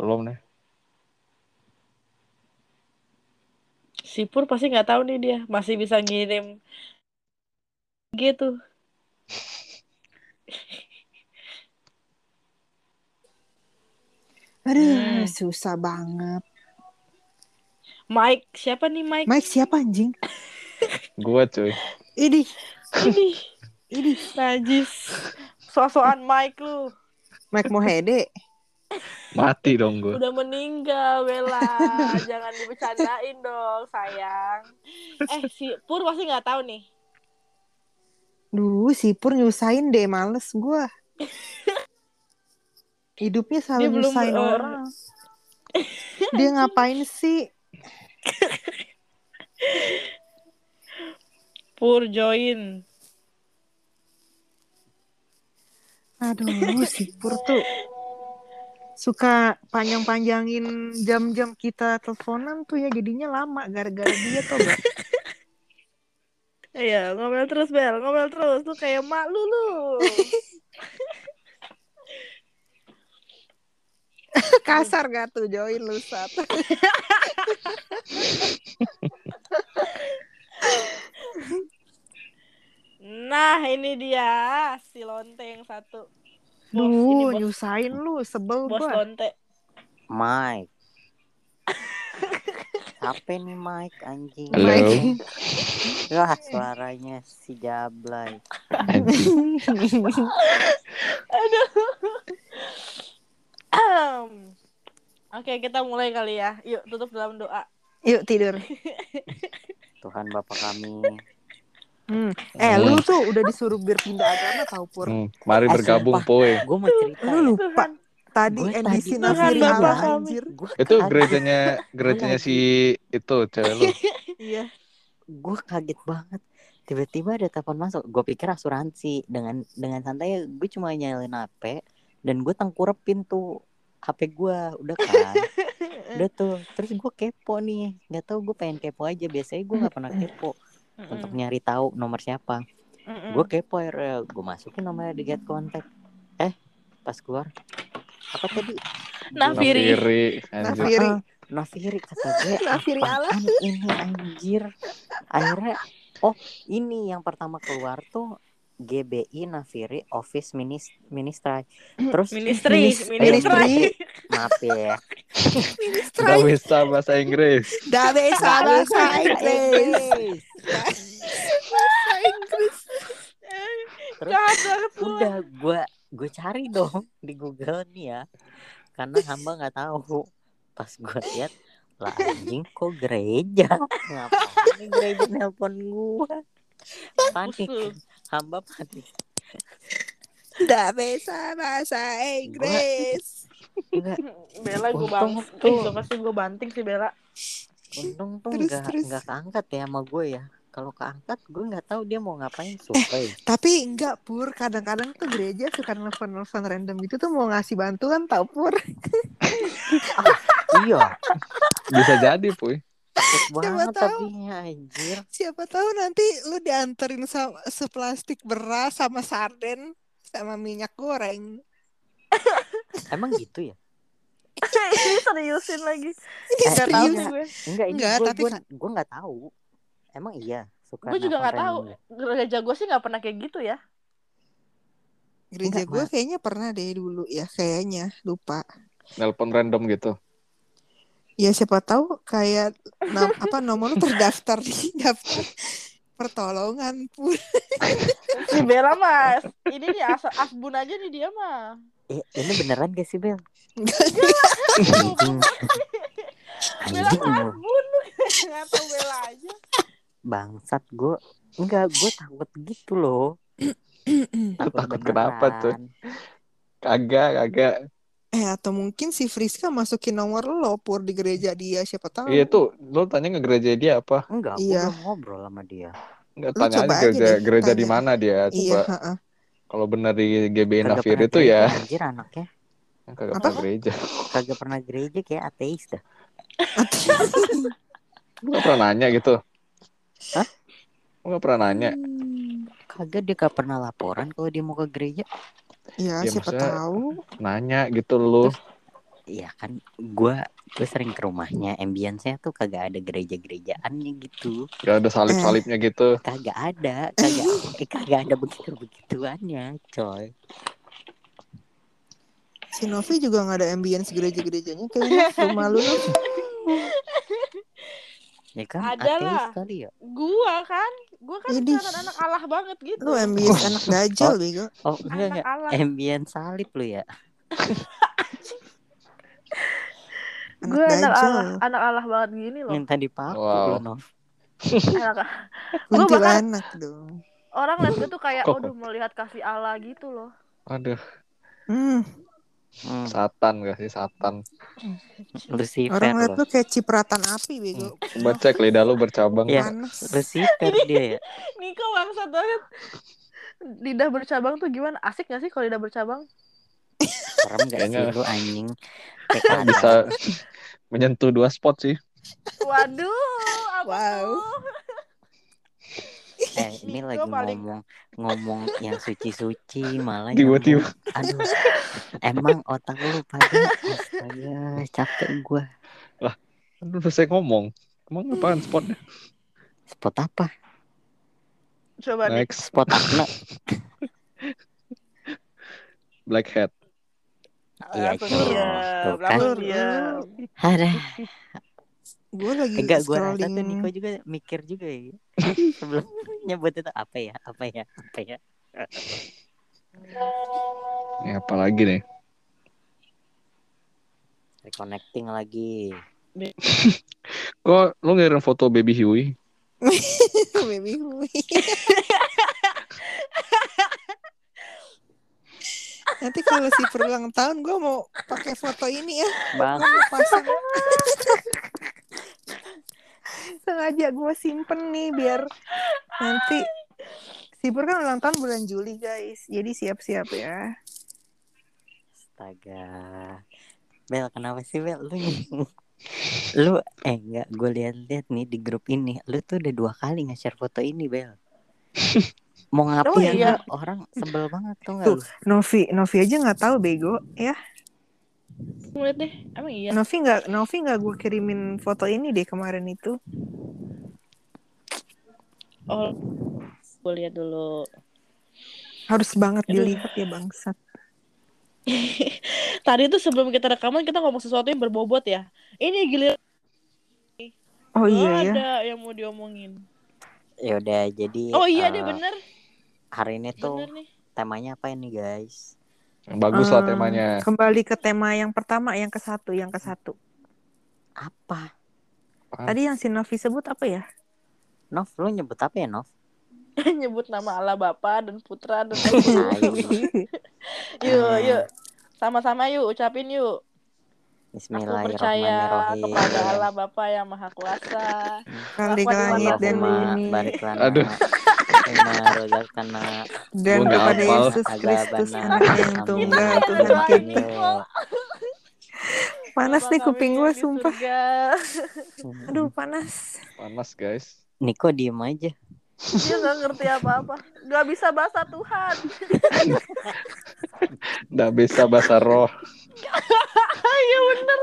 Belum nih. Sipur pasti nggak tahu nih dia masih bisa ngirim gitu. Aduh, Hmm. susah banget. Mike siapa nih Mike? Mike siapa anjing? Gua cuy. Ini, Ini ini najis. Sosokan Mike lu. Mike Mohede. Mati dong gua. Udah meninggal Bella. Jangan dibercandain dong sayang. Eh si Pur pasti nggak tahu nih. Duh, si Pur nyusahin deh, males gua. Hidupnya selalu Dia belum, nyusahin eh, orang. Dia ngapain sih? Pur join. Aduh, si Pur tuh suka panjang-panjangin jam-jam kita teleponan tuh ya jadinya lama gara-gara dia tuh gak? Iya, ngomel terus Bel, ngomel terus. Lu kayak mak lu lu. kasar gak tuh join lu saat Nah, ini dia si lonteng satu. Bos, ini Duh, bos, nyusahin lu, sebel bos gua. lonte. Mike. Siapa nih Mike anjing? Halo. Mike. Wah suaranya si Jablay. Aduh. Oke, kita mulai kali ya. Yuk, tutup dalam doa. Yuk tidur. Tuhan Bapa kami. Hmm. Eh, Hmm. lu tuh udah disuruh biar pindah agama tau Pur. Hmm, mari Eh, bergabung. Poy. Gue mau cerita Lu ya. lupa. Tadi NDC kami. anjir. Gua Itu gerejanya gerejanya si itu cewek lu. Iya. Gue kaget banget. Tiba-tiba ada telepon masuk. Gue pikir asuransi. Dengan dengan santai gue cuma nyalain HP dan gue tengkurepin tuh HP gue udah kan. udah tuh. Terus gue kepo nih. Gak tau gue pengen kepo aja. Biasanya gue nggak pernah kepo untuk nyari tahu nomor siapa. Mm-mm. gue kepo akhirnya gue masukin nomornya di get contact eh pas keluar apa tadi Nafiri. Nafiri. anjir. Nafiri. Ah, Nafiri kata gue Nafiri Allah. ini anjir akhirnya oh ini yang pertama keluar tuh GBI Nafiri Office Minis Ministry terus Ministry, Minis- ministry. maaf ya Gak bisa bahasa Inggris. Dah bisa bahasa Inggris. Bahasa Inggris. terus udah gue gue cari dong di Google nih ya. Karena hamba nggak tahu. Pas gue lihat lah anjing kok gereja? Ngapain nih gereja nelpon gue panik. Hamba panik. Dah bisa bahasa Inggris. enggak Bella gue bang, tuh. eh, suka sih gue banting sih Bella. untung tuh nggak nggak keangkat ya sama gue ya kalau keangkat gue nggak tahu dia mau ngapain survei Tapi enggak Pur, kadang-kadang tuh gereja suka nelfon-nelfon random gitu tuh mau ngasih bantuan tau Pur. iya Bisa jadi, Puy. Siapa banget tahu. tapi anjir Siapa tahu nanti lu dianterin sama seplastik beras sama sarden sama minyak goreng. emang gitu ya Ini seriusin lagi. Ini Eh, serius. sih gue. enggak ini Enggak, gue tapi gue kan- gue nggak tahu emang iya suka Gue juga nggak tahu. Gereja gue sih nggak pernah kayak gitu ya. Gereja gue kayaknya pernah deh dulu ya, kayaknya lupa. Nelpon random gitu. Ya siapa tahu kayak nom- apa nomor lu terdaftar di daftar pertolongan pun. Si Bella mas, ini nih as asbun aja nih dia mah. Eh, ini beneran gak sih Bel? Bella mah asbun lu. Nggak tahu Bella aja. Bangsat gue enggak gue takut gitu loh Takut kenapa tuh? Kagak, kagak. Eh atau mungkin si Friska masukin nomor lo pur di gereja dia siapa tahu. Iya tuh, lo tanya nge gereja dia apa? enggak gue Iya. ngobrol sama dia Enggak Lu tanya aja aja gereja, deh, gereja di mana dia. Iya, Coba heeh. kalau benar di GBI Nafiri pernah itu ya anjir anaknya kagak Apa? pernah gereja. kagak pernah gereja kayak ateis dah Lo gak pernah nanya gitu? Hah? Lo gak pernah nanya? kagak dia gak pernah laporan kalau dia mau ke gereja Ya, Ya, siapa tahu. Nanya gitu. Terus- Iya kan gua gue sering ke rumahnya ambience-nya tuh kagak ada gereja-gerejaannya gitu Gak ada salib-salibnya gitu. kagak ada kagak eh, kagak ada begitu begituannya coy Si Novi juga nggak ada ambience gereja-gerejanya kayaknya rumah lu. ya kan Ada ateis lah. kali ya Gua kan, gua kan Idih. anak anak Allah banget gitu. Lu ambience anak dajal bego. oh enggak Anak enggak Allah. ambience salib lu ya Anak Gue anak. Allah, anak Allah banget gini loh. minta dipaku Wow. lu Nov Anak, Gua bahkan- Kuntilanak dong. orang liat gue tuh kayak, aduh melihat kasih Allah gitu loh. Aduh, Hmm, Hmm, satan gak sih satan. Lucifer orang liat lu kayak cipratan api bego. Coba cek lidah lu bercabang. Iya. Panas. Lucifer dia ya Niko bangsat banget. Lidah bercabang tuh gimana? Asik gak sih kalau lidah bercabang? serem gak sih lu anjing kayak bisa menyentuh dua spot sih. Waduh, apa Wow. tuh? Eh ini lagi paling- ngomong ngomong yang suci-suci malah Tiba-tiba. aduh emang otak lu pada astaga capek gua Aduh, saya ngomong. Emang apaan spotnya? spot apa Coba nih. Next, spot apa black hat. Iya, Tuh kan. diam. ada Gue lagi enggak rasa scrolling. tuh Niko juga mikir juga ya sebelum nyebut itu apa ya apa ya apa ya Ini apa lagi nih? reconnecting lagi Kok lu ngirim foto baby Huey? Baby Hui. Nanti kalau si berulang tahun gue mau pakai foto ini ya. bang Gue mau pasang. Sengaja gue simpen nih biar nanti si Pur kan ulang tahun bulan Juli guys. Jadi siap-siap ya. astaga Bel kenapa sih Bel lu lu eh enggak gue lihat-lihat nih di grup ini lu tuh udah dua kali nge-share foto ini Bel mau ngapain iya. lu? orang sebel banget tuh nggak Novi, Novi aja nggak tahu bego ya. Ngeliat deh, emang iya. Novi nggak, Novi nggak gue kirimin foto ini deh kemarin itu. Oh, gue lihat dulu. Harus banget Aduh. dilihat ya bangsat. Tadi tuh sebelum kita rekaman kita ngomong sesuatu yang berbobot ya. Ini giliran Oh iya ya. ada yang mau diomongin. ya udah jadi Oh iya eh, deh bener, hari ini tuh bener nih. temanya apa ini guys bagus lah temanya. Kembali ke tema yang pertama, yang ke satu, yang ke satu. apa Tadi yang si Novi sebut apa ya? Nov lu nyebut apa ya Nov Nyebut nama Allah Bapa dan Putra dan yuk yuk sama-sama yuk ucapin yuk. Aku percaya kepada Allah Bapa yang Maha Kuasa. Apa di langit dan Allahumma bumi Aduh. Dan kepada. Yesus Kristus anaknya yang tunggal Tuhan kita. Panas nih kuping yang gue di sumpah. surga. Aduh panas. Panas guys. Niko diem aja Dia nggak ngerti apa-apa. Gak bisa bahasa Tuhan. Nggak bisa bahasa roh. Iya bener.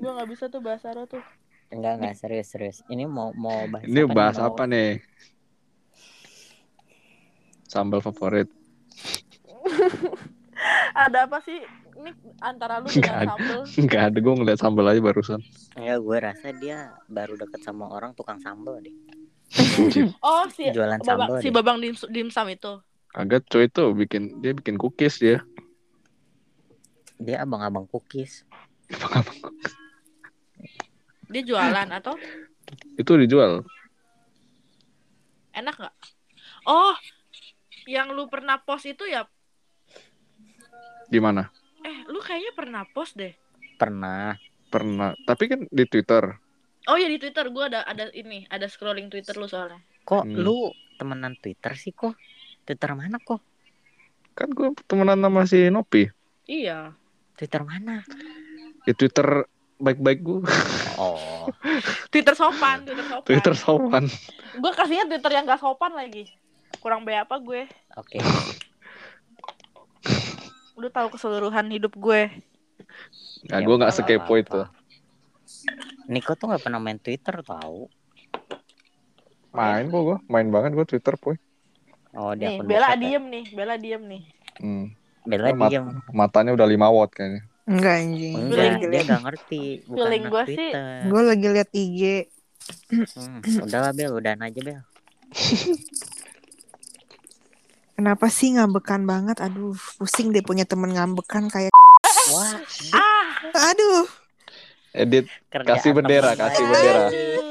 Gue nggak bisa tuh bahasa tuh. enggak enggak serius serius ini mau mau bahas Ini apa bahas nih? Mau- apa nih? Sambal favorit. Ada apa sih? Ini antara lu Nggak dengan ada. sambel. Nggak ada gue ngeliat sambal aja barusan. Enggak, gue rasa dia baru deket sama orang tukang sambal deh. Oh si Jualan babang, sambal si deh. babang dim, dimsum itu. Agak cuy itu bikin dia bikin cookies dia. Dia abang-abang cookies. Dia jualan atau itu dijual. enak nggak? Oh, yang lu pernah post itu ya? Gimana? Eh, lu kayaknya pernah post deh. Pernah. Pernah. Tapi kan di Twitter. Oh ya di Twitter gua ada ada ini, ada scrolling Twitter lu soalnya. Kok Hmm. lu temenan Twitter sih kok? Twitter mana kok? Kan gue temenan sama si Nopi. Iya. Twitter mana? Di Twitter baik-baik gue. Oh, Twitter sopan, Twitter sopan. Twitter sopan. Gue kasihnya Twitter yang gak sopan lagi. Kurang be apa gue? oke. Lu tahu keseluruhan hidup gue. Nah, Ya, gue nggak nggak sekepo itu. Niko tuh nggak pernah main Twitter tahu. Main kok gue, main banget gue Twitter poy. Oh, di Nih, Bella ya? diem nih, Bella diem nih. Hmm. Bella Mat- diem. Matanya udah 5 watt kayaknya. Enggak anjing. Enggak, dia feeling- nggak ngerti. Bukan feeling gua sih- Twitter. Gue lagi liat IG. Hmm, udah lah Bel, udahan aja Bel. Kenapa sih ngambekan banget? Aduh, pusing deh punya temen ngambekan kayak. Wah, Aduh, Edit. kerjaan Kasih bendera, temen kasih bendera. Aduh.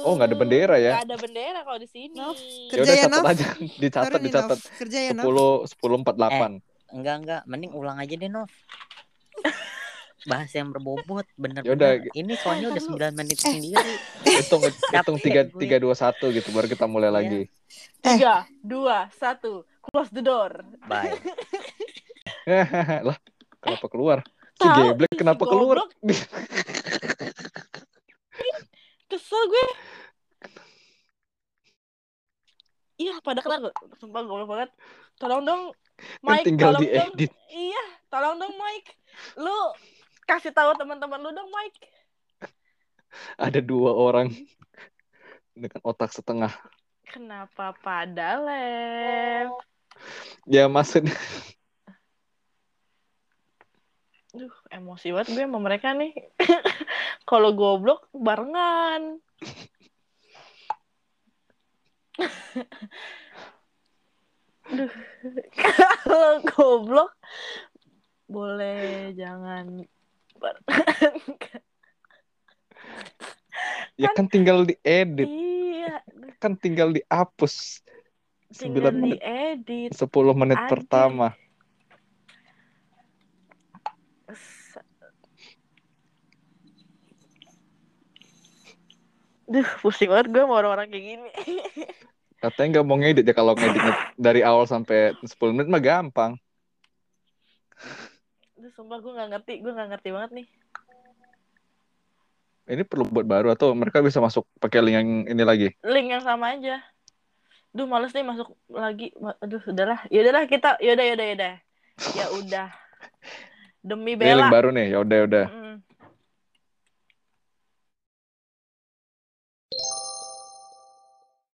Oh, nggak ada bendera ya? Nggak ada bendera kalau di sini. Nov, Ya Kerja udah ya, catat aja, dicatat, Sorry dicatat. Kerja ya, Nov. 10 10 48. Enggak, enggak, mending ulang aja deh, Nov. Bahas yang berbobot, bener Yaudah. bener. Ini soalnya udah 9 menit sendiri. Hitung hitung Capek 3 gue. 3 2 1 gitu baru kita mulai Iya. lagi. Tiga, dua, satu. Close the door. Bye. lah, kenapa keluar? Si geblek si kenapa keluar? Kesel gue. Iya, pada kena sumpah goblok banget. Tolong dong, Kan Mike. tinggal tolong dong. diedit. Iya, tolong dong, Mike. Lu kasih tahu teman-teman lu dong, Mike. Ada dua orang dengan otak setengah. Kenapa pada lem? Ya maksudnya Duh, emosi banget gue sama mereka nih. Kalau goblok barengan. Duh. Kalau goblok boleh jangan barengan. ya kan tinggal diedit, iya, kan tinggal dihapus. 9 tinggal menit, diedit. 10 menit Anjir. pertama. Duh, pusing banget gue sama orang-orang kayak gini. Katanya nggak mau ngedit ya kalau ngeditnya dari awal sampai 10 menit mah gampang. Duh, sumpah gue gak ngerti, gue gak ngerti banget nih. Ini perlu buat baru atau mereka bisa masuk pakai link yang ini lagi? Link yang sama aja. Duh, males nih masuk lagi. Aduh, udahlah. Ya udahlah kita, yaudah, yaudah, yaudah. Ya udah. Demi Ini link Bella. baru nih, ya udah udah. Mm,